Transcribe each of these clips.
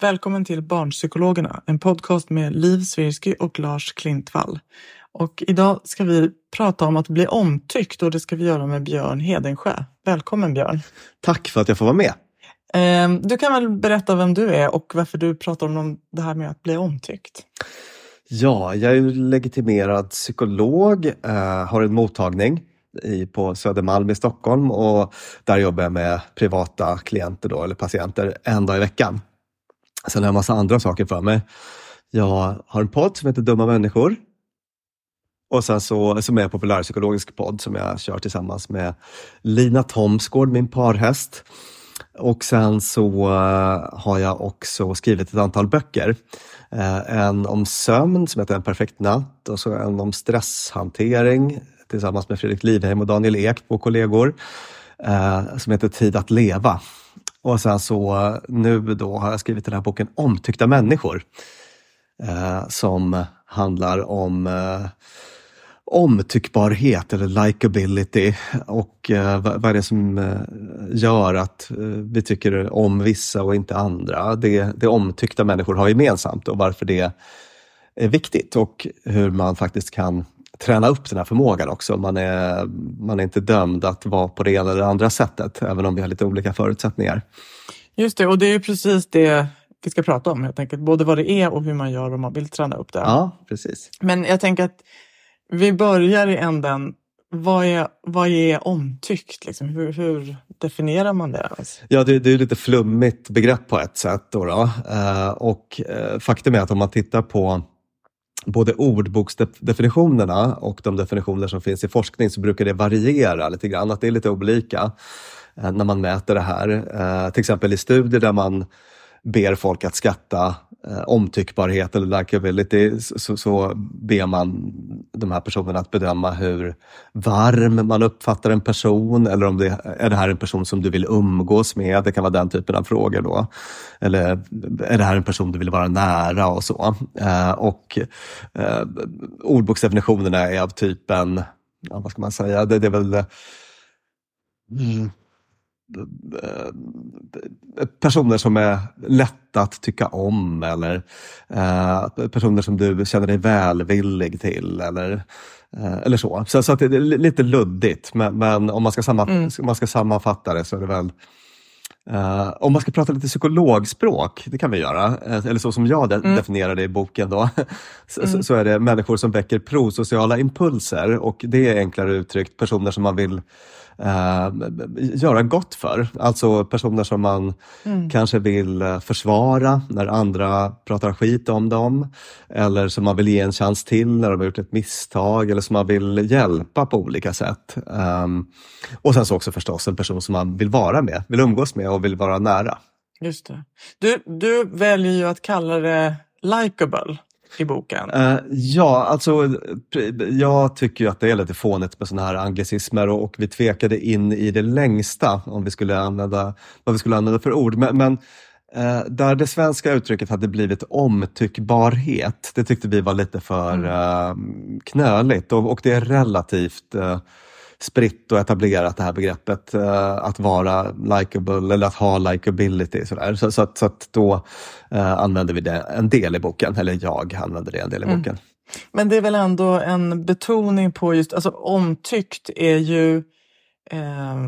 Välkommen till Barnpsykologerna, en podcast med Liv Svirsky och Lars Klintvall. Och idag ska vi prata om att bli omtyckt och det ska vi göra med Björn Hedensjö. Välkommen Björn! Tack för att jag får vara med. Ehm, Du kan väl berätta vem du är och varför du pratar om det här med att bli omtyckt? Ja, jag är legitimerad psykolog, eh, har en mottagning på Södermalm i Stockholm och där jobbar jag med privata klienter då, eller patienter en dag i veckan. Sen har jag en massa andra saker för mig. Jag har en podd som heter Dumma människor. Och sen så, som är en populärpsykologisk podd som jag kör tillsammans med Lina Thomsgård, min parhäst. Och sen så eh, har jag också skrivit ett antal böcker. Eh, en om sömn som heter En perfekt natt och så en om stresshantering tillsammans med Fredrik Livheim och Daniel Ek, två kollegor, eh, som heter Tid att leva. Och sen så nu då har jag skrivit den här boken Omtyckta människor eh, som handlar om eh, omtyckbarhet eller likability och eh, vad, vad är det som eh, gör att eh, vi tycker om vissa och inte andra. Det, det omtyckta människor har gemensamt och varför det är viktigt och hur man faktiskt kan träna upp den här förmågan också. Man är, man är inte dömd att vara på det ena eller andra sättet, även om vi har lite olika förutsättningar. Just det, och det är precis det vi ska prata om helt enkelt. Både vad det är och hur man gör om man vill träna upp det. Ja, precis. Men jag tänker att vi börjar i änden. Vad är, vad är omtyckt? Liksom? Hur, hur definierar man det? Alltså? Ja, det, det är lite flummigt begrepp på ett sätt. Då, då. Eh, och eh, faktum är att om man tittar på både ordboksdefinitionerna och de definitioner som finns i forskning så brukar det variera lite grann, att det är lite olika eh, när man mäter det här. Eh, till exempel i studier där man ber folk att skatta eh, omtyckbarhet eller likability så, så ber man de här personerna att bedöma hur varm man uppfattar en person eller om det är det här en person som du vill umgås med. Det kan vara den typen av frågor då. Eller är det här en person du vill vara nära och så. Eh, och eh, ordboksdefinitionerna är av typen, ja, vad ska man säga, det, det är väl eh, mm, personer som är lätta att tycka om eller eh, personer som du känner dig välvillig till eller, eh, eller så. Så, så att det är lite luddigt men, men om man ska, samman, mm. om man ska sammanfatta det så är det väl Uh, om man ska prata lite psykologspråk, det kan vi göra, eller så som jag de mm. definierar det i boken, då, så, mm. så, är det människor som väcker prosociala impulser och det är enklare uttryckt personer som man vill uh, göra gott för. Alltså personer som man mm. kanske vill försvara när andra pratar skit om dem. Eller som man vill ge en chans till när de har gjort ett misstag eller som man vill hjälpa på olika sätt. Um, och sen så också förstås en person som man vill vara med, vill umgås med och vill vara nära. Just det. Du, du väljer ju att kalla det likable i boken. Uh, ja, alltså jag tycker ju att det är lite fånigt med sådana här anglicismer och, och, vi tvekade in i det längsta om vi skulle använda, vad vi skulle använda för ord. Men, men uh, där det svenska uttrycket hade blivit omtyckbarhet, det tyckte vi var lite för uh, knöligt och, och det är relativt spritt och etablerat det här begreppet uh, att vara likable eller att ha likability. Sådär. Så, så, att, så att då uh, använder vi det en del i boken, eller jag använder det en del i mm. boken. Men det är väl ändå en betoning på just, alltså omtyckt är ju eh,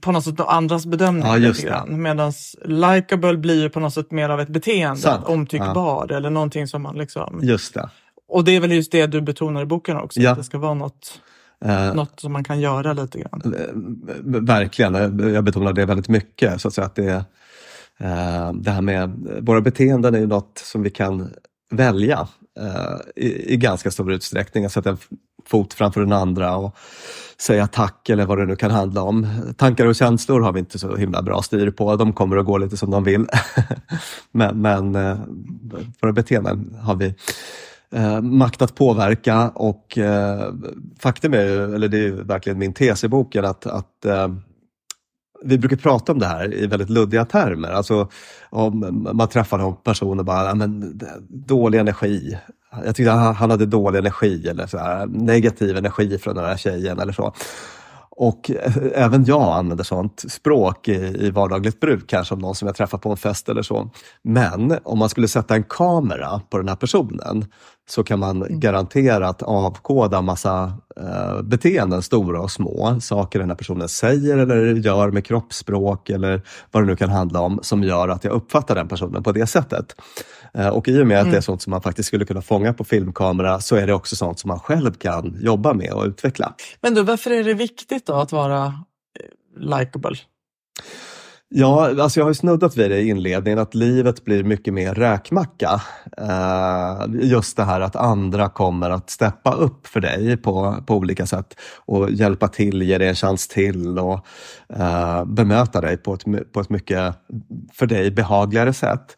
på något sätt andras bedömning. Ja, just Medan likable blir ju på något sätt mer av ett beteende, Sant. omtyckbar ja. eller någonting som man liksom... Just det. Och det är väl just det du betonar i boken också, ja. att det ska vara något Uh, Något som man kan göra lite grann. Uh, verkligen, jag betonar det väldigt mycket. Så att, att det, uh, det här med våra beteenden är ju något som vi kan välja i, i, ganska stor utsträckning. Att sätta en fot framför den andra och säga tack eller vad det nu kan handla om. Tankar och känslor har vi inte så himla bra styr på. De kommer att gå lite som de vill. men, men våra beteenden har vi eh, makt att påverka och eh, faktum är ju, eller det är verkligen min tes i boken, att, att eh, vi brukar prata om det här i väldigt luddiga termer. Alltså om man träffar någon person och bara, men, dålig energi. Jag tyckte han hade dålig energi eller så här, negativ energi från den här tjejen eller så. Och även jag använder sånt språk i, i vardagligt bruk, kanske om någon som jag träffar på en fest eller så. Men om man skulle sätta en kamera på den här personen så kan man mm. garanterat avkoda massa eh, beteenden, stora och små. Saker den här personen säger eller gör med kroppsspråk eller vad det nu kan handla om som gör att jag uppfattar den personen på det sättet. Eh, och i och med att mm. det är sånt som man faktiskt skulle kunna fånga på filmkamera så är det också sånt som man själv kan jobba med och utveckla. Men du, varför är det viktigt då att vara eh, likable? Ja, alltså jag har snuddat vid det i inledningen att livet blir mycket mer räkmacka. Uh, just det här att andra kommer att steppa upp för dig på, på olika sätt och hjälpa till, ge dig en chans till och bemöta dig på ett, på ett mycket för dig behagligare sätt.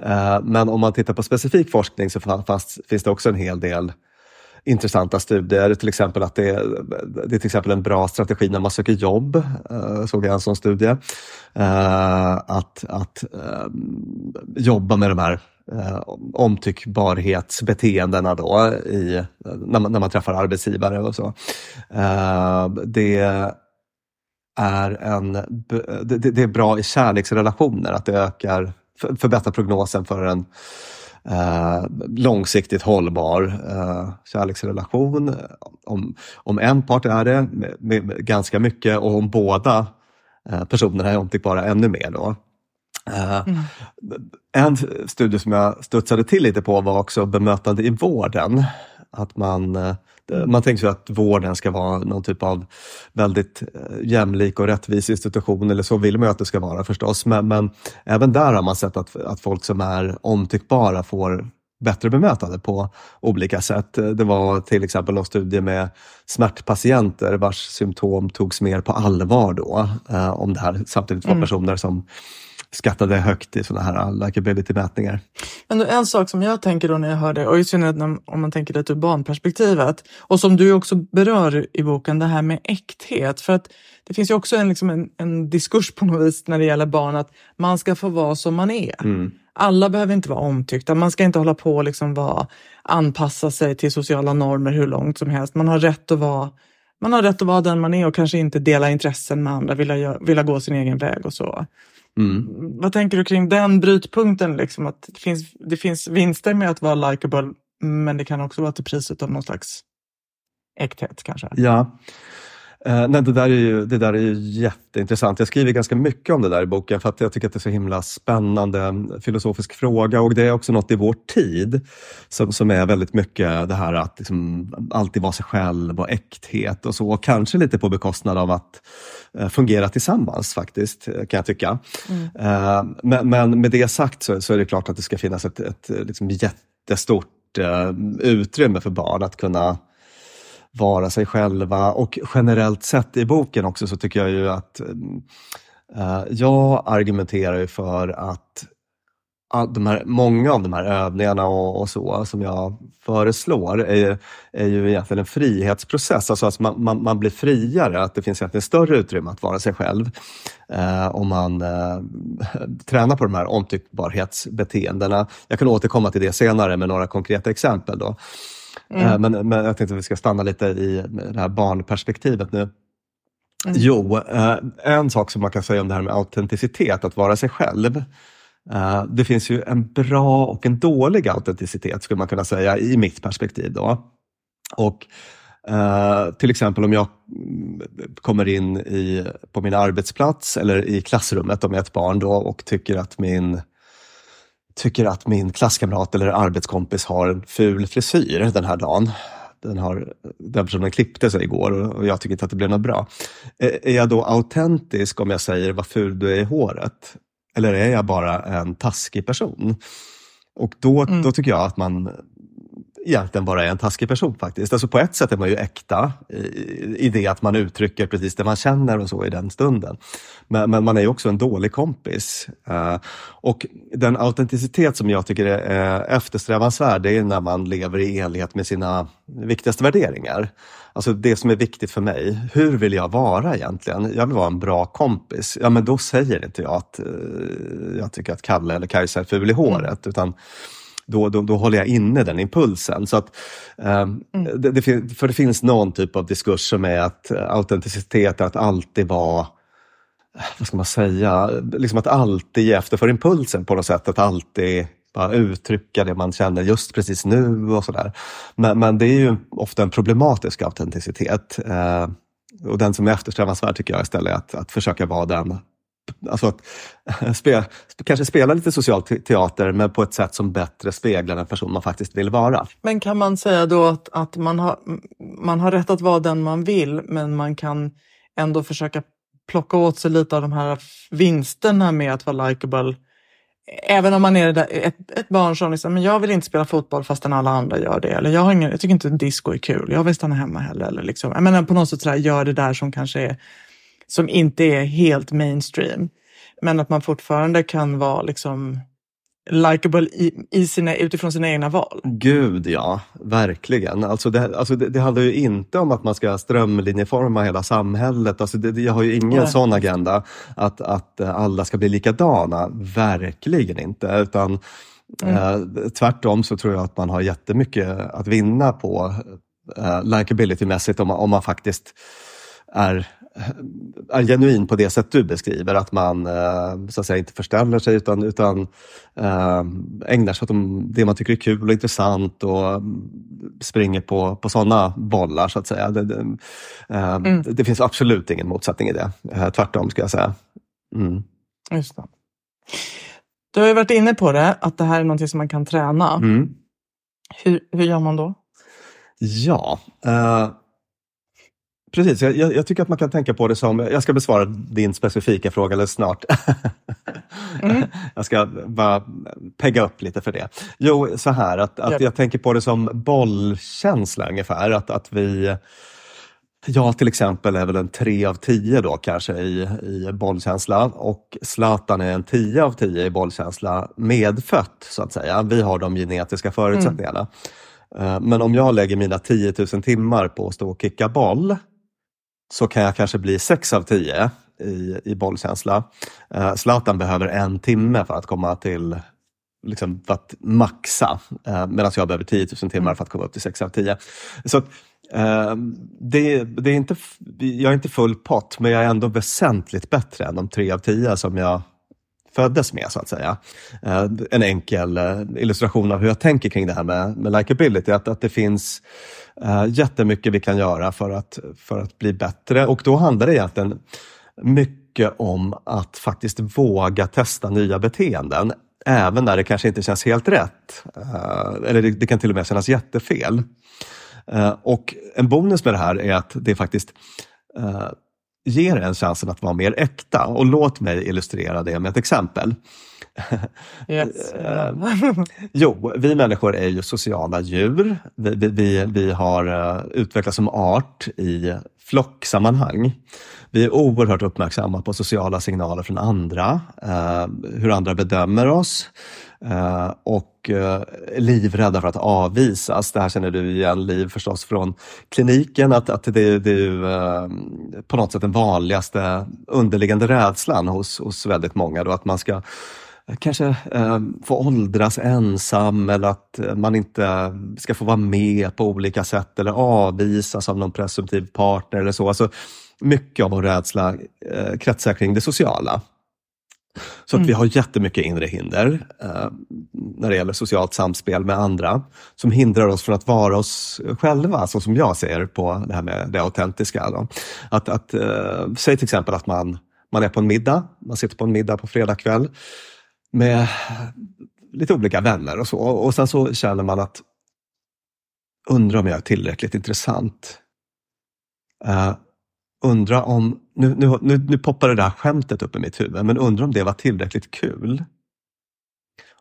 Eh, men om man tittar på specifik forskning så fast, finns det också en hel del intressanta studier. Till exempel att det är, det är till exempel en bra strategi när man söker jobb, eh, såg jag en sån studie. Eh, att att jobba med de här omtyckbarhetsbeteendena då i, när, man, när man träffar arbetsgivare och så. Det är en, det, det, är bra i kärleksrelationer, att det ökar, förbättrar prognosen för en eh, långsiktigt hållbar eh, kärleksrelation. Om, om en part är det, med, med, med ganska mycket, och om båda eh, personerna är omtyckbara ännu mer. Då. Uh, mm. En studie som jag studsade till lite på var också bemötande i vården. Att man Eh, man tänker sig att vården ska vara någon typ av väldigt eh, jämlik och rättvis institution, eller så vill man ju att det ska vara förstås. Men, men även där har man sett att, att folk som är omtyckbara får bättre bemötande på olika sätt. Det var till exempel någon studie med smärtpatienter vars symptom togs mer på allvar då. Eh, om det här samtidigt var mm. personer som skattade högt i sådana här likability-mätningar. Men en sak som jag tänker då när jag hör det, och i synnerhet om man tänker det ur barnperspektivet, och som du också berör i boken, det här med äkthet. För att det finns ju också en, liksom en, en diskurs på något vis när det gäller barn, att man ska få vara som man är. Mm. Alla behöver inte vara omtyckta, man ska inte hålla på och liksom vara, anpassa sig till sociala normer hur långt som helst. Man har rätt att vara man har rätt att vara den man är och kanske inte dela intressen med andra, vilja, vilja gå sin egen väg och så. Mm. Vad tänker du kring den brytpunkten? Liksom? Att det, finns, det finns vinster med att vara likable, men det kan också vara till priset av någon slags äkthet kanske? Ja. Uh, nej, det, där är ju, det där är ju jätteintressant. Jag skriver ganska mycket om det där i boken för att jag tycker att det är så himla spännande filosofisk fråga och det är också något i vår tid som, som är väldigt mycket det här att liksom alltid vara sig själv och äkthet och så. Kanske lite på bekostnad av att uh, fungera tillsammans faktiskt, kan jag tycka. Mm. Uh, men, men, med det sagt så, så, är det klart att det ska finnas ett, ett liksom jättestort utrymme för barn att kunna vara sig själva och generellt sett i boken också så tycker jag ju att eh, jag argumenterar ju för att de här, många av de här övningarna och, och, så som jag föreslår är ju, är ju egentligen en frihetsprocess, alltså att man, man, man, blir friare, att det finns egentligen större utrymme att vara sig själv eh, om man eh, tränar på de här omtyckbarhetsbeteendena. Jag kan återkomma till det senare med några konkreta exempel. Då. Mm. Eh, men, men jag tänkte att vi ska stanna lite i det här barnperspektivet nu. Mm. Jo, eh, en sak som man kan säga om det här med autenticitet, att vara sig själv. Eh, det finns ju en bra och en dålig autenticitet skulle man kunna säga i mitt perspektiv. Då. Och Uh, till exempel om jag kommer in i, på min arbetsplats eller i klassrummet om jag är ett barn då och tycker att min tycker att min klasskamrat eller arbetskompis har en ful frisyr den här dagen. Den, har, den personen klippte sig igår och jag tycker inte att det blev något bra. Är jag då autentisk om jag säger vad ful du är i håret? Eller är jag bara en taskig person? Och då, mm. då tycker jag att man egentligen bara är en taskig person faktiskt. Alltså på ett sätt är man ju äkta i, det att man uttrycker precis det man känner och så i den stunden. Men, men man är ju också en dålig kompis. Eh, och den autenticitet som jag tycker är eftersträvansvärd, det är när man lever i enlighet med sina viktigaste värderingar. Alltså det som är viktigt för mig. Hur vill jag vara egentligen? Jag vill vara en bra kompis. Ja, men då säger inte jag att eh, jag tycker att Kalle eller Kajsa är ful i håret, utan då, då, då håller jag inne den impulsen. Så att, um, mm. det, det, för det finns någon typ av diskurs som är att uh, autenticitet är att alltid vara vad ska man säga, liksom att alltid ge efter för impulsen på något sätt. Att alltid bara uttrycka det man känner just precis nu och sådär. Men, men det är ju ofta en problematisk autenticitet. Uh, och den som är eftersträvansvärd tycker jag istället är att, att försöka vara den alltså att spe, kanske spela lite social teater men på ett sätt som bättre speglar den person man faktiskt vill vara. Men kan man säga då att, att man, har, man har rätt att vara den man vill men man kan ändå försöka plocka åt sig lite av de här vinsterna med att vara likable Även om man är ett, ett barn som liksom, men jag vill inte spela fotboll fastän alla andra gör det. Eller jag, har ingen, jag tycker inte disco är kul, jag vill stanna hemma heller. Eller liksom, jag menar, på något sätt sådär, gör det där som kanske är som inte är helt mainstream. Men att man fortfarande kan vara liksom likable i, i sina, utifrån sina egna val. Gud ja, verkligen. Alltså det, alltså det, det handlar ju inte om att man ska strömlinjeforma hela samhället. Alltså det, jag har ju ingen Nej. sån agenda att, att alla ska bli likadana. Verkligen inte. Utan mm. eh, Tvärtom så tror jag att man har jättemycket att vinna på eh, likability-mässigt om, om man faktiskt är är genuin på det sätt du beskriver, att man eh, så att säga, inte förställer sig utan, utan äh, ägnar sig åt det man tycker är kul och intressant och springer på, på sådana bollar så att säga. Det, det, mm. det finns absolut ingen motsättning i det, tvärtom skulle jag säga. Mm. Just det. Du har ju varit inne på det, att det här är någonting som man kan träna. Mm. Hur, hur gör man då? Ja, uh, Precis, jag, jag, tycker att man kan tänka på det som, jag ska besvara din specifika fråga alldeles snart. Mm. jag ska bara pegga upp lite för det. Jo, så här att, att jag tänker på det som bollkänsla ungefär. Att, att vi, jag till exempel är väl en tre av tio då kanske i, i bollkänsla och Zlatan är en tio av tio i bollkänsla medfött så att säga. Vi har de genetiska förutsättningarna. Mm. Men om jag lägger mina 10 000 timmar på att stå och kicka boll så kan jag kanske bli 6 av 10 i, i bollkänsla. Eh, Zlatan behöver en timme för att komma till liksom, för att maxa, eh, medan jag behöver 10 000 timmar för att komma upp till 6 av 10. Så uh, det, det, är inte, jag är inte full pott, men jag är ändå väsentligt bättre än de 3 av 10 som jag föddes med, så att säga. Eh, en enkel eh, illustration av hur jag tänker kring det här med, med likability, att, att det finns eh, jättemycket vi kan göra för att, för att bli bättre och då handlar det egentligen mycket om att faktiskt våga testa nya beteenden, även när det kanske inte känns helt rätt. Eller det, det, kan till och med kännas jättefel. Och en bonus med det här är att det faktiskt ger en chansen att vara mer äkta. Och låt mig illustrera det med ett exempel. Yes. jo, vi människor är ju sociala djur. Vi, vi, vi har uh, utvecklats som art i flocksammanhang. Vi är oerhört uppmärksamma på sociala signaler från andra, uh, hur andra bedömer oss. Eh, och eh, livrädda för att avvisas. Det här känner du igen, Liv, förstås från kliniken, att, att det, det är ju eh, på något sätt den vanligaste underliggande rädslan hos, hos väldigt många. Då, att man ska kanske få åldras ensam eller att man inte ska få vara med på olika sätt eller avvisas av någon presumtiv partner eller så. Alltså, mycket av vår rädsla eh, kretsar kring det sociala. Så att mm. vi har jättemycket inre hinder eh, när det gäller socialt samspel med andra som hindrar oss från att vara oss själva, så som jag ser på det här med det autentiska. Då. Att, att, eh, säg till exempel att man, man är på en middag, man sitter på en middag på fredag kväll med lite olika vänner och så och sen så känner man att undrar om jag är tillräckligt intressant. Uh, undra om, nu, nu, nu, nu poppar det där skämtet upp i mitt huvud, men undra om det var tillräckligt kul.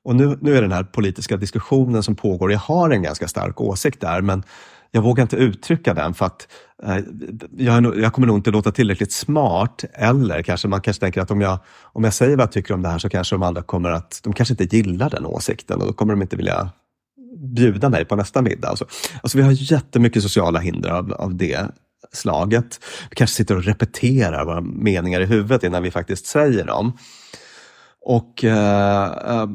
Och nu, nu är den här politiska diskussionen som pågår, jag har en ganska stark åsikt där, men jag vågar inte uttrycka den för att eh, jag, jag, kommer nog inte låta tillräckligt smart. Eller kanske man kanske tänker att om jag, om jag säger vad jag tycker om det här så kanske de andra kommer att, de kanske inte gillar den åsikten och då kommer de inte vilja bjuda mig på nästa middag. Alltså, alltså vi har jättemycket sociala hinder av, av det slaget. Vi kanske sitter och repeterar våra meningar i huvudet innan vi faktiskt säger dem. Och eh, eh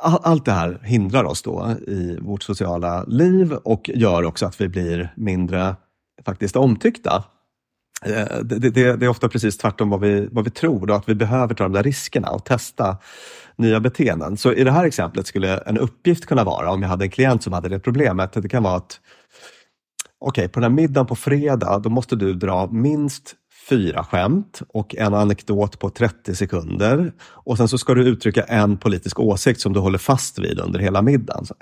allt det här hindrar oss då i vårt sociala liv och gör också att vi blir mindre faktiskt omtyckta. Eh, det, det, det är ofta precis tvärtom vad vi, vad vi tror, då, att vi behöver ta de där riskerna och testa nya beteenden. Så i det här exemplet skulle en uppgift kunna vara, om jag hade en klient som hade det problemet, det kan vara att okej, okay, på den här middagen på fredag, då måste du dra minst fyra skämt och en anekdot på 30 sekunder. Och sen så ska du uttrycka en politisk åsikt som du håller fast vid under hela middagen. Så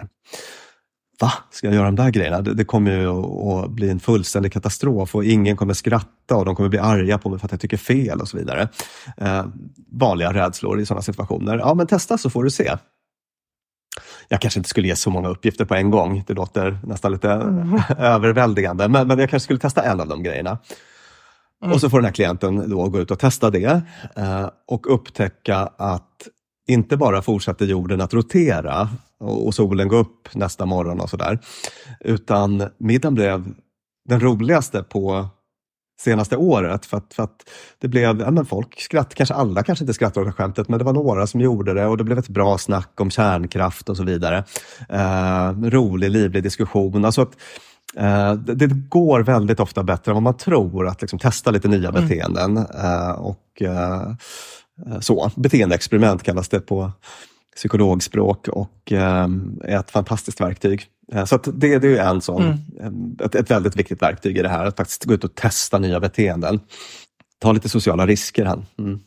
Va? Ska jag göra de där grejerna? Det, det kommer ju att bli en fullständig katastrof och ingen kommer skratta och de kommer bli arga på mig för att jag tycker fel och så vidare. Eh, vanliga rädslor i sådana situationer. Ja, men testa så får du se. Jag kanske inte skulle ge så många uppgifter på en gång. Det låter nästan lite mm. överväldigande, men, men jag kanske skulle testa en av de grejerna. Mm. Och så får den här klienten då gå ut och testa det eh, och upptäcka att inte bara fortsätter jorden att rotera och, och solen gå upp nästa morgon och sådär, utan middagen blev den roligaste på senaste året. För att, för att det blev, ja men folk skratt, kanske alla kanske inte skrattade åt skämtet, men det var några som gjorde det och det blev ett bra snack om kärnkraft och så vidare. Eh, rolig, livlig diskussion. Alltså att, eh, det, det, går väldigt ofta bättre än vad man tror att liksom, testa lite nya mm. beteenden. Eh, och eh, så. Beteendeexperiment kallas det på psykologspråk och eh, är ett fantastiskt verktyg. Eh, så det, det, är en sån, mm. ett, ett, väldigt viktigt verktyg i det här, att faktiskt gå ut och testa nya beteenden. Ta lite sociala risker här. Mm.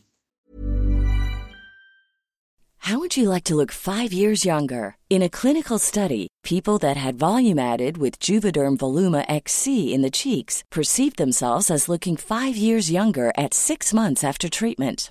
How would you like to look five years younger? In a clinical study, people that had volume added with Juvederm Voluma XC in the cheeks perceived themselves as looking five years younger at six months after treatment.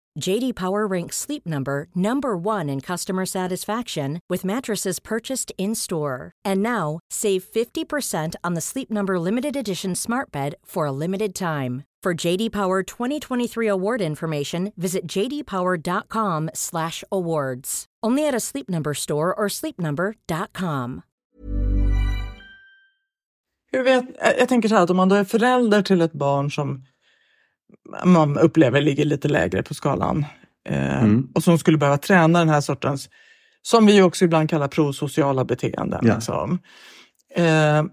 JD Power ranks Sleep Number number 1 in customer satisfaction with mattresses purchased in-store. And now, save 50% on the Sleep Number limited edition Smart Bed for a limited time. For JD Power 2023 award information, visit jdpower.com/awards. Only at a Sleep Number store or sleepnumber.com. Hur vet, jag tänker så här att om man då är förälder till ett barn som man upplever ligger lite lägre på skalan eh, Mm. och som skulle behöva träna den här sortens, som vi ju också ibland kallar prosociala beteenden. Ja. Liksom. Eh,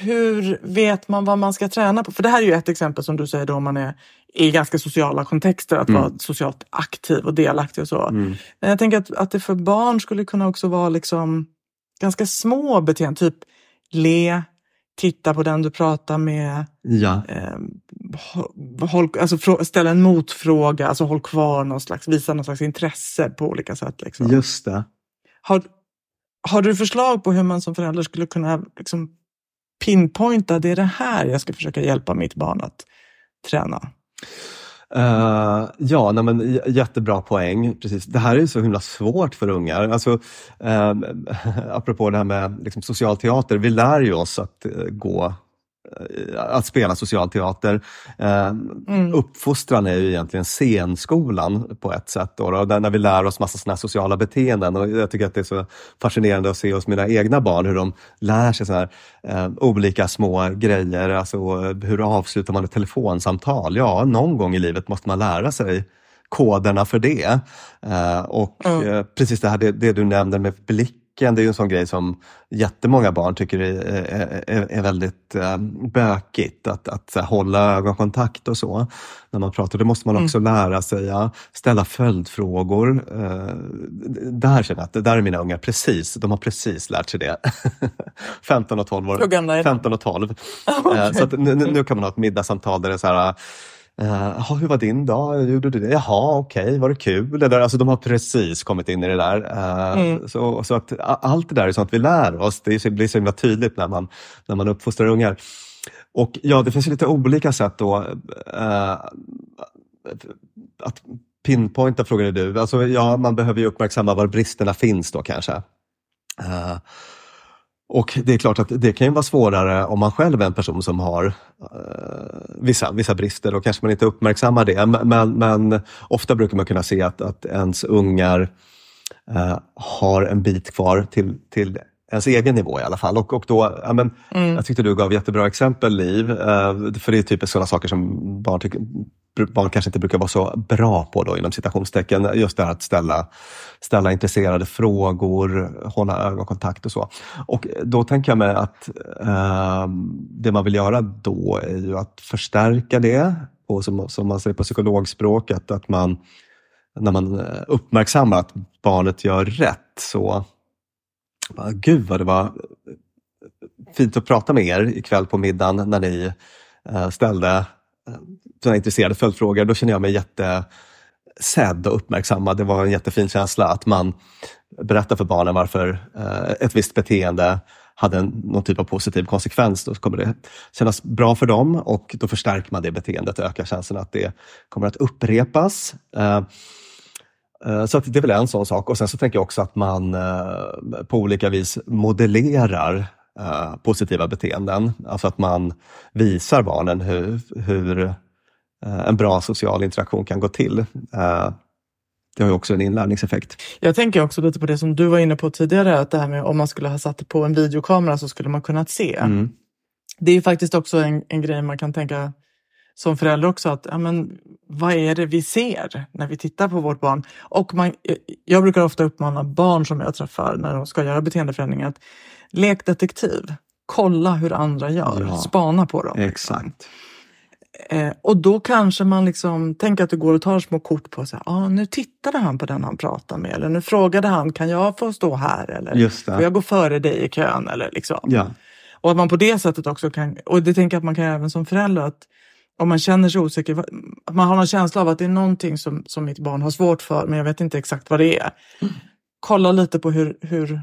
hur vet man vad man ska träna på? För det här är ju ett exempel som du säger då om man är i ganska sociala kontexter, att Mm. vara socialt aktiv och delaktig och så. Mm. Men jag tänker att, att det för barn skulle kunna också vara liksom ganska små beteenden, typ le, titta på den du pratar med, Ja, eh, hå- håll, alltså, ställa en motfråga, alltså håll kvar någon slags, visa någon slags intresse på olika sätt. Liksom. just det. Har, har du förslag på hur man som förälder skulle kunna liksom, pinpointa, det är det här jag ska försöka hjälpa mitt barn att träna? Uh, ja, nej, men, j- jättebra poäng. Precis. Det här är så himla svårt för ungar. Alltså, uh, apropå det här med liksom, social teater, vi lär ju oss att uh, gå att spela social teater. Eh, Uppfostran är ju egentligen scenskolan på ett sätt. Då, då, när vi lär oss massa såna här sociala beteenden. Och jag tycker att det är så fascinerande att se hos mina egna barn hur de lär sig så här, eh, olika små grejer. Alltså, eh, hur avslutar man ett telefonsamtal? Ja, någon gång i livet måste man lära sig koderna för det. Eh, och eh, precis det här det, det du nämnde med blicken, det är ju en sån grej som jättemånga barn tycker är, är, är, väldigt eh, bökigt. Att, att här, hålla ögonkontakt och så när man pratar. Det måste man också lära sig. Ja, ställa följdfrågor. Eh, där känner jag att det där är mina ungar precis, de har precis lärt sig det. 15 och 12 år. Hur gamla är de? 15 och 12. Eh, så nu nu kan man ha ett middagssamtal där det är så här Uh, "Jaha, hur var din dag? Gjorde du det? Jaha, okej, var det kul? Eller, alltså, de har precis kommit in i det där. Eh, så, så att allt det där är sånt vi lär oss. Det blir så himla tydligt när man, när man uppfostrar ungar. Och ja, det finns ju lite olika sätt då. eh, att pinpointa, frågade du. Alltså, ja, man behöver ju uppmärksamma var bristerna finns då kanske. Eh, och det är klart att det kan ju vara svårare om man själv är en person som har eh, vissa, vissa brister och kanske man inte uppmärksammar det. Men, men, ofta brukar man kunna se att, att ens ungar eh, har en bit kvar till, till ens egen nivå i alla fall. Och, och då, ja, men, Jag tyckte du gav jättebra exempel, Liv. Eh, för det är typiskt sådana saker som barn, tycker, barn kanske inte brukar vara så bra på, då, inom citationstecken. Just det här att ställa, ställa intresserade frågor, hålla ögonkontakt och så. Och då tänker jag mig att eh, det man vill göra då är ju att förstärka det, och som, som man säger på psykologspråket, att man när man eh, uppmärksammar att barnet gör rätt så Gud vad det var eh, fint att prata med er ikväll på middagen när ni eh, ställde Eh, sådana intresserade följdfrågor. Då känner jag mig jättesedd och uppmärksammad. Det var en jättefin känsla att man berättar för barnen varför eh, ett visst beteende hade någon typ av positiv konsekvens. Då kommer det kännas bra för dem och då förstärker man det beteendet och ökar chansen att det kommer att upprepas. Eh, så att det är väl en sån sak. Och sen så tänker jag också att man på olika vis modellerar eh, positiva beteenden. Alltså att man visar barnen hur, hur eh, en bra social interaktion kan gå till. Eh, Det har ju också en inlärningseffekt. Jag tänker också lite på det som du var inne på tidigare, att det här med om man skulle ha satt det på en videokamera så skulle man kunnat se. Mm. Det är ju faktiskt också en, en grej man kan tänka som förälder också, att ja, men, vad är det vi ser när vi tittar på vårt barn? Och man, jag brukar ofta uppmana barn som jag träffar när de ska göra beteendeförändringar att lek detektiv. Kolla hur andra gör, Ja. spana på dem. Exakt. Eh, och då kanske man liksom, tänk att du går och tar små kort på så här, ah, nu tittade han på den han pratade med, eller nu frågade han, kan jag få stå här? Eller Just det. får jag gå före dig i kön? Eller liksom. Ja. Och att man på det sättet också kan, och det tänker jag att man kan även som förälder, att om man känner sig osäker, man har någon känsla av att det är någonting som, som mitt barn har svårt för, men jag vet inte exakt vad det är. Kolla lite på hur, hur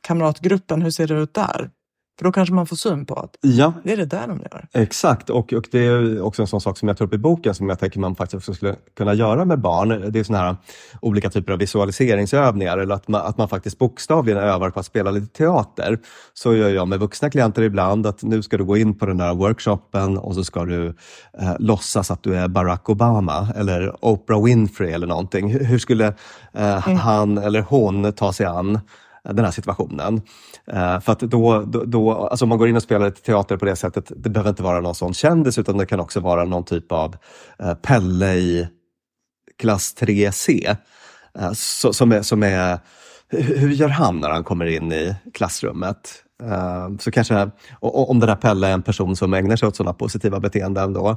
kamratgruppen, hur ser det ut där? För då kanske man får syn på att ja, det är det där de gör. Exakt, och, och det är också en sån sak som jag tar upp i boken som jag tänker man faktiskt också skulle kunna göra med barn. Det är såna här olika typer av visualiseringsövningar eller att man, att man faktiskt bokstavligen övar på att spela lite teater. Så gör jag med vuxna klienter ibland att nu ska du gå in på den här workshopen och så ska du eh, låtsas att du är Barack Obama eller Oprah Winfrey eller någonting. Hur, skulle eh, han eller hon ta sig an den här situationen. Eh, för att då, då, då, alltså om man går in och spelar lite teater på det sättet, det behöver inte vara någon sån kändis utan det kan också vara någon typ av eh, Pelle i klass 3C. Eh, så, som är, som är, hur gör han när han kommer in i klassrummet? Så kanske, om den här Pelle är en person som ägnar sig åt sådana positiva beteenden då,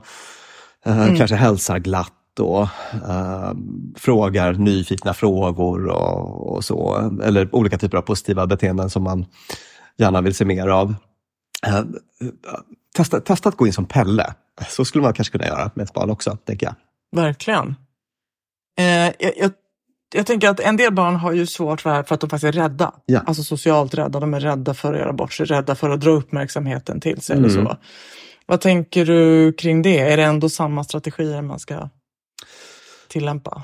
mm. kanske hälsar glatt och uh, frågar nyfikna frågor och, och, så. Eller olika typer av positiva beteenden som man gärna vill se mer av. testa, testa att gå in som Pelle. Så skulle man kanske kunna göra med ett barn också, tänker jag. Verkligen. jag, jag jag tänker att en del barn har ju svårt för det här för att de faktiskt är rädda. Ja. Alltså socialt rädda. De är rädda för att göra bort sig, rädda för att dra uppmärksamheten till sig. Mm. Eller så. Vad tänker du kring det? Är det ändå samma strategier man ska tillämpa?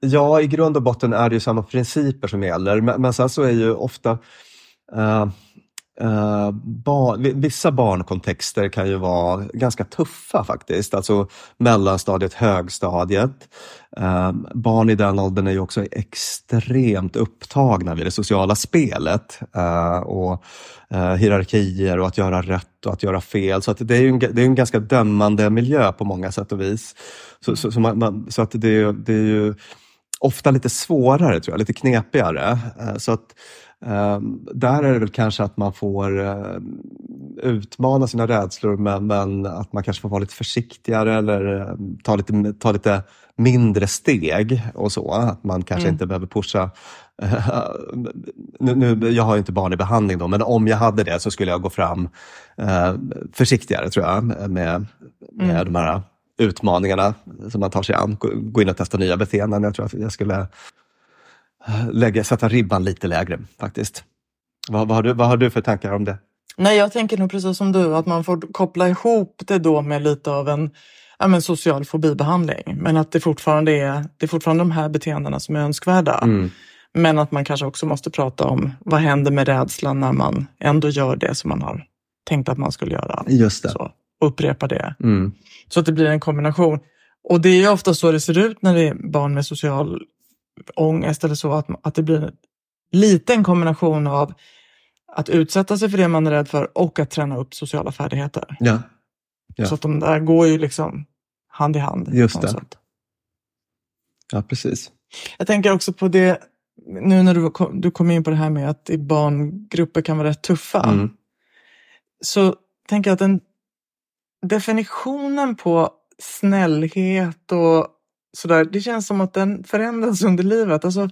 Ja, i grund och botten är det ju samma principer som gäller. Men, men sen så är ju ofta uh, Uh, barn, vissa barnkontexter kan ju vara ganska tuffa faktiskt, alltså mellanstadiet, högstadiet. Uh, barn i den åldern är ju också extremt upptagna vid det sociala spelet uh, och hierarkier och att göra rätt och att göra fel. Så att det är ju en, det är en ganska dömande miljö på många sätt och vis. Så, så, så, man, man, så att det, det är ju ofta lite svårare, tror jag, lite knepigare. så att där är det väl kanske att man får uh, utmana sina rädslor men, men, att man kanske får vara lite försiktigare eller uh, ta, lite, ta lite mindre steg och så. Att man kanske mm. inte behöver pusha uh, nu, nu, jag har inte barn i behandling då, men om jag hade det så skulle jag gå fram försiktigare tror jag med, med mm. de här utmaningarna som man tar sig an. Gå in och testa nya beteenden. Jag tror att jag skulle lägga, sätta ribban lite lägre faktiskt. Vad, vad, har du, vad har du för tankar om det? Nej, jag tänker nog precis som du, att man får koppla ihop det då med lite av en ja, men social fobibehandling. Men att det fortfarande är, det är fortfarande de här beteendena som är önskvärda. Mm. Men att man kanske också måste prata om vad händer med rädslan när man ändå gör det som man har tänkt att man skulle göra. Just det. Så, upprepa det. Mm. Så att det blir en kombination. Och det är ofta så det ser ut när det är barn med social ångest eller så, att, att det blir en liten kombination av att utsätta sig för det man är rädd för och att träna upp sociala färdigheter. Ja. ja. Så att de där går ju liksom hand i hand. Just det. Sätt. Ja, precis. Jag tänker också på det, nu när du, du kom in på det här med att i barngrupper kan vara rätt tuffa. Mm. Så tänker jag att den definitionen på snällhet och sådär, det känns som att den förändras under livet. Alltså,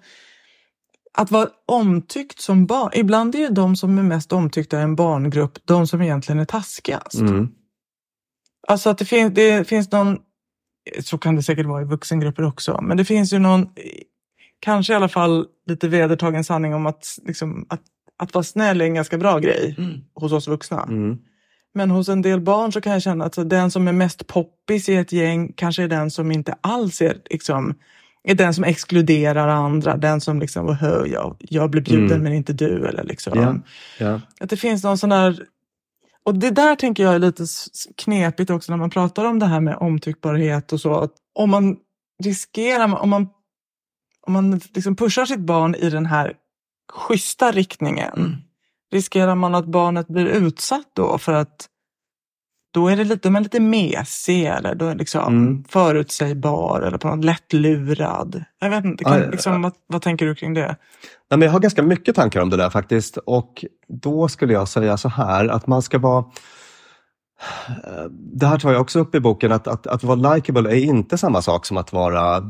att vara omtyckt som barn. Ibland är ju de som är mest omtyckta i en barngrupp de som egentligen är taskigast. Mm. Alltså att det, finns, det finns någon, så kan det säkert vara i vuxengrupper också, men det finns ju någon, kanske i alla fall lite vedertagen sanning om att, liksom, att, att vara snäll är en ganska bra grej mm. hos oss vuxna. Mm. Men hos en del barn så kan jag känna att den som är mest poppis i ett gäng kanske är den som inte alls är, liksom, är den som exkluderar andra. Den som liksom, hör jag, jag blir bjuden mm. men inte du. Eller liksom. Yeah. Yeah. Att det finns någon sån där... Och det där tänker jag är lite knepigt också när man pratar om det här med omtyckbarhet och så. Att om man riskerar, om man, om man liksom pushar sitt barn i den här schyssta riktningen mm riskerar man att barnet blir utsatt då för att då är det lite, lite mesig eller då är liksom mm. förutsägbar eller på något lättlurad. Jag vet inte, kan, liksom, vad, vad, tänker du kring det? Nej, men jag har ganska mycket tankar om det där faktiskt och då skulle jag säga så här att man ska vara det här tar jag också upp i boken, att, att, att vara likable är inte samma sak som att vara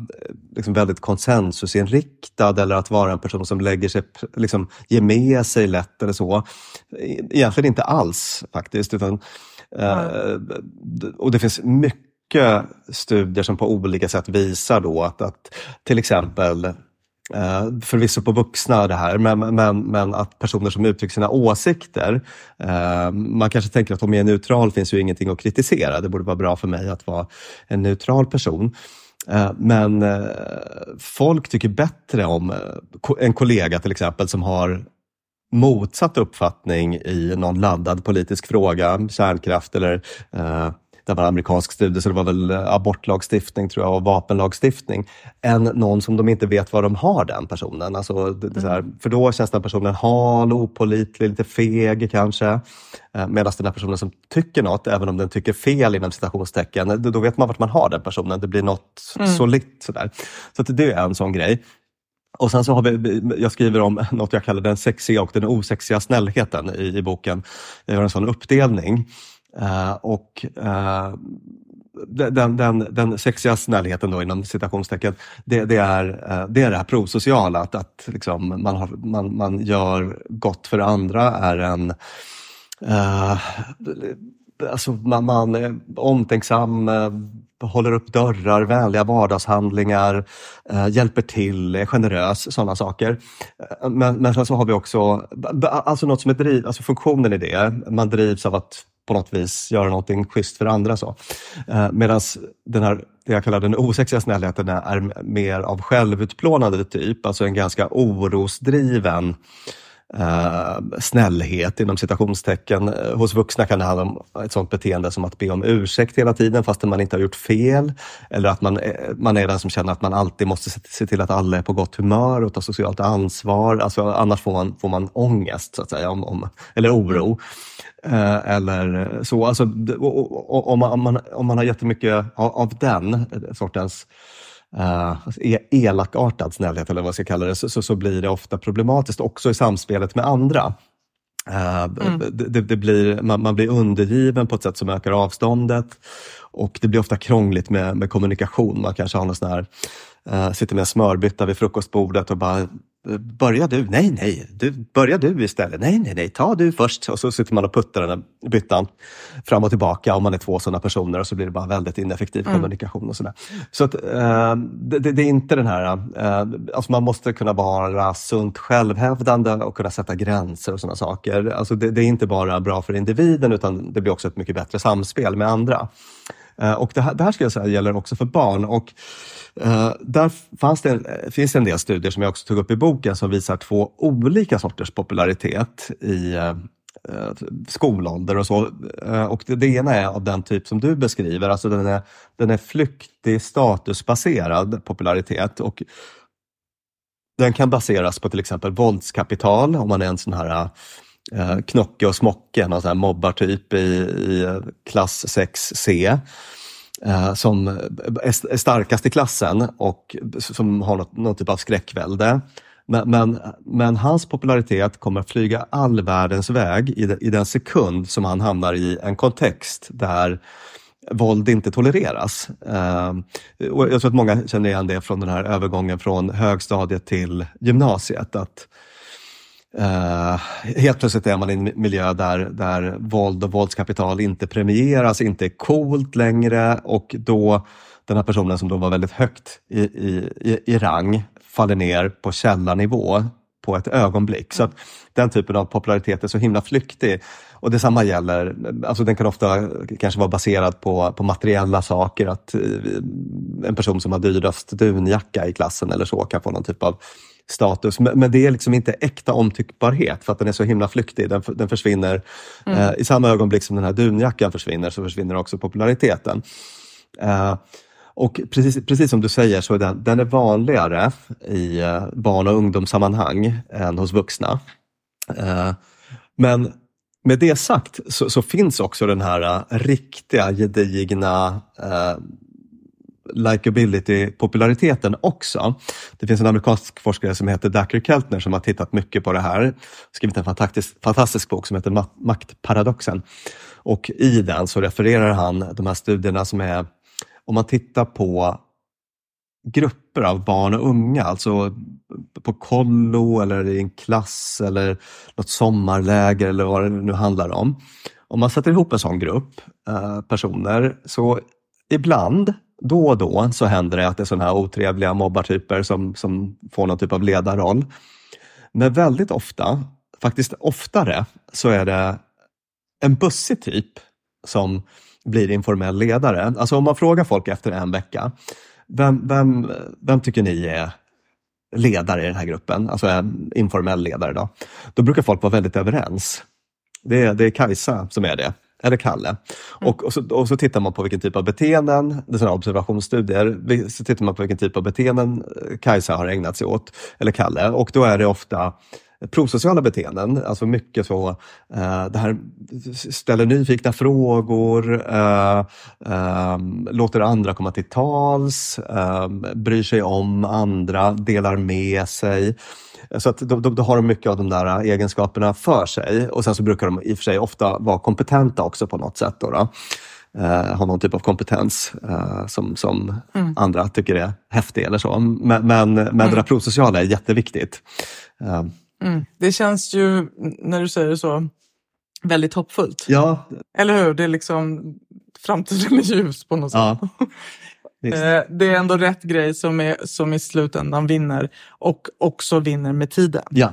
liksom väldigt konsensusinriktad eller att vara en person som lägger sig, liksom, ger med sig lätt eller så. Egentligen inte alls faktiskt. Utan, mm. och det finns mycket studier som på olika sätt visar då att, att till exempel Uh, förvisso på vuxna det här, men, men, men att personer som uttrycker sina åsikter, uh, man kanske tänker att om jag är neutral finns ju ingenting att kritisera. Det borde vara bra för mig att vara en neutral person. Eh, men eh, folk tycker bättre om eh, en kollega till exempel som har motsatt uppfattning i någon laddad politisk fråga, kärnkraft eller det var en amerikansk studie, så det var väl abortlagstiftning tror jag och vapenlagstiftning, än någon som de inte vet vad de har den personen. Alltså, det, det här, för då känns den personen hal, opolitlig, lite feg kanske. Eh, Medan den här personen som tycker något, även om den tycker fel inom citationstecken, då vet man vart man har den personen. Det blir något mm. solitt sådär. Så det är en sån grej. Och sen så har vi, jag skriver om något jag kallar den sexiga och den osexiga snällheten i, i boken. Jag gör en sån uppdelning. Uh, och uh, den, den, den sexiga snällheten då inom citationstecken, det, det, är, uh, det är det här prosociala, att, att liksom man, har, man, man gör gott för andra är en alltså man, man är omtänksam, håller upp dörrar, vänliga vardagshandlingar, eh, hjälper till, är generös, sådana saker. Men, men sen så har vi också alltså något som är driv, alltså funktionen i det, man drivs av att på något vis göra någonting schysst för andra. Så. Eh, Medan den här, det jag kallar den osexiga snällheten är mer av självutplånande typ, alltså en ganska orosdriven Eh, snällhet inom citationstecken. Eh, hos vuxna kan det handla om ett sånt beteende som att be om ursäkt hela tiden fastän man inte har gjort fel. Eller att man, eh, man är den som känner att man alltid måste se, till att alla är på gott humör och ta socialt ansvar. Alltså, annars får man, får man ångest, så att säga, om, om eller oro. eller så. Alltså, om, man, om, man, om man har jättemycket av, av den sortens uh, elakartad snällhet, eller vad jag ska kalla det, så, så, så, blir det ofta problematiskt också i samspelet med andra. Uh, mm. det, det, blir, man, man, blir undergiven på ett sätt som ökar avståndet och det blir ofta krångligt med, med kommunikation. Man kanske har någon sån här, uh, sitter med en smörbytta vid frukostbordet och bara Börja du? Nej, nej, du, börja du istället. Nej, nej, nej, ta du först. Och så sitter man och puttar den där byttan fram och tillbaka om man är två sådana personer och så blir det bara väldigt ineffektiv mm. kommunikation. och sådär. Så att, äh, det, det, är inte den här... Äh, alltså man måste kunna vara sunt självhävdande och kunna sätta gränser och sådana saker. Alltså det, det är inte bara bra för individen utan det blir också ett mycket bättre samspel med andra. Eh, och det här, det här skulle jag säga gäller också för barn. Och Uh, där fanns det, finns det en del studier som jag också tog upp i boken som visar två olika sorters popularitet i uh, skolålder och så. Uh, och det, det, ena är av den typ som du beskriver, alltså den är, den är flyktig statusbaserad popularitet. Och den kan baseras på till exempel våldskapital, om man är en sån här Eh, knocke och smocke, någon sån här mobbartyp i, i eh, klass 6C eh, som är starkast i klassen och som har något, någon typ av skräckvälde. Men, men, men, hans popularitet kommer att flyga all världens väg i, de, i den sekund som han hamnar i en kontext där våld inte tolereras. Uh, och jag tror att många känner igen det från den här övergången från högstadiet till gymnasiet. Att Uh, helt plötsligt är man i en miljö där, där våld och våldskapital inte premieras, inte är coolt längre och då den här personen som då var väldigt högt i, i, i rang faller ner på källarnivå på ett ögonblick. Så att den typen av popularitet är så himla flyktig. Och detsamma gäller, alltså den kan ofta kanske vara baserad på, på materiella saker. Att eh, en person som har dyrast dunjacka i klassen eller så kan få någon typ av status. Men, men, det är liksom inte äkta omtyckbarhet för att den är så himla flyktig. Den, den försvinner mm. eh, i samma ögonblick som den här dunjackan försvinner så försvinner också populariteten. Eh, och precis, precis som du säger så är den, den är vanligare i eh, barn och ungdomssammanhang än hos vuxna. Eh, men med det sagt så, så, finns också den här uh, riktiga gedigna likability-populariteten också. Det finns en amerikansk forskare som heter Dacker Keltner som har tittat mycket på det här. Skrivit en fantastisk, fantastisk bok som heter Maktparadoxen. Och i den så refererar han de här studierna som är, om man tittar på grupper av barn och unga, alltså på kollo eller i en klass eller något sommarläger eller vad det nu handlar om. Om man sätter ihop en sån grupp eh, personer så ibland då och då så händer det att det är sådana här otrevliga mobbartyper som, som får någon typ av ledarroll. Men väldigt ofta, faktiskt oftare, så är det en bussig typ som blir informell ledare. Alltså om man frågar folk efter en vecka, vem, vem, vem tycker ni är ledare i den här gruppen, alltså en informell ledare, då, då brukar folk vara väldigt överens. Det är, det är Kajsa som är det eller Kalle. Och, och, så, och så tittar man på vilken typ av beteenden, det är sådana observationsstudier, så tittar man på vilken typ av beteenden Kajsa har ägnat sig åt, eller Kalle. Och då är det ofta prosociala beteenden, alltså mycket så, uh, det här ställer nyfikna frågor, uh, uh, låter andra komma till tals, bryr sig om andra, delar med sig. Så att då, då, då, har de mycket av de där egenskaperna för sig och sen så brukar de i och för sig ofta vara kompetenta också på något sätt. Då, då. Uh, ha någon typ av kompetens uh, som, som mm. andra tycker är häftig eller så. Men, men, men mm. det där prosociala är jätteviktigt. Uh, Mm. Det känns ju, när du säger det så, väldigt hoppfullt. Ja. Eller hur? Det är liksom framtiden är ljus på något sätt. Eh, det är ändå rätt grej som, är, som i slutändan vinner och också vinner med tiden. Ja,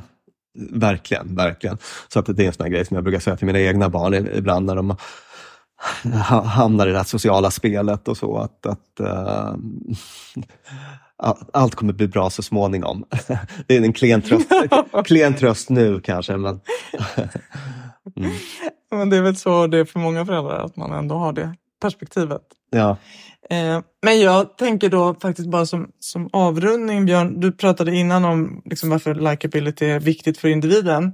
verkligen. verkligen. Så att det är en sån grej som jag brukar säga till mina egna barn ibland när de hamnar i det här sociala spelet och så. att, att uh, allt kommer bli bra så småningom. Det är en klen tröst, klen tröst nu kanske. Men, mm. men det är väl så det är för många föräldrar, att man ändå har det perspektivet. Ja. Eh, men jag tänker då faktiskt bara som, som avrundning, Björn, du pratade innan om liksom varför likability är viktigt för individen.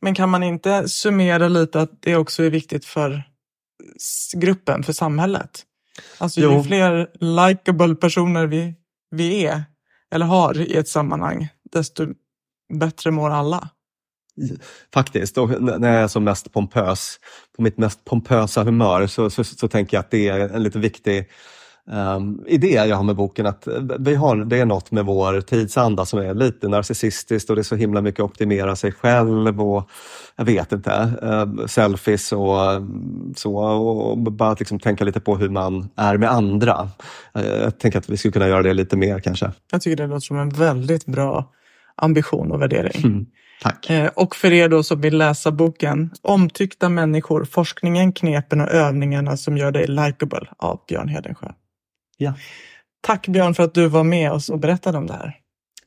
Men kan man inte summera lite att det också är viktigt för gruppen, för samhället? Alltså jo. ju fler likable personer vi vi är eller har i ett sammanhang, desto bättre mår alla. Faktiskt, och när jag är som mest pompös, på mitt mest pompösa humör så, så, så tänker jag att det är en lite viktig um, idé jag har med boken. att vi har, Det är något med vår tidsanda som är lite narcissistiskt och det är så himla mycket optimera sig själv och jag vet inte, uh, selfies och så. Och bara liksom tänka lite på hur man är med andra. Uh, jag tänker att vi skulle kunna göra det lite mer kanske. Jag tycker det låter som en väldigt bra ambition och värdering. Mm. Tack. Eh, och för er då som vill läsa boken Omtyckta människor, forskningen, knepen och övningarna som gör dig likeable av Björn Hedensjö. Ja. Tack Björn för att du var med oss och berättade om det här.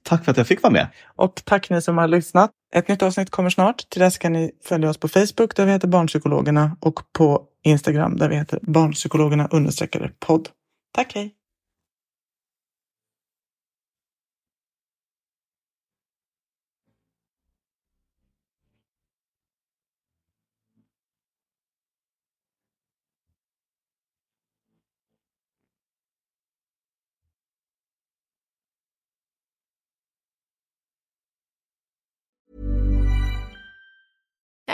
Tack för att jag fick vara med. Och tack ni som har lyssnat. Ett nytt avsnitt kommer snart. Till dess kan ni följa oss på Facebook där vi heter Barnpsykologerna och på Instagram där vi heter Barnpsykologerna understreckade podd. Tack, hej!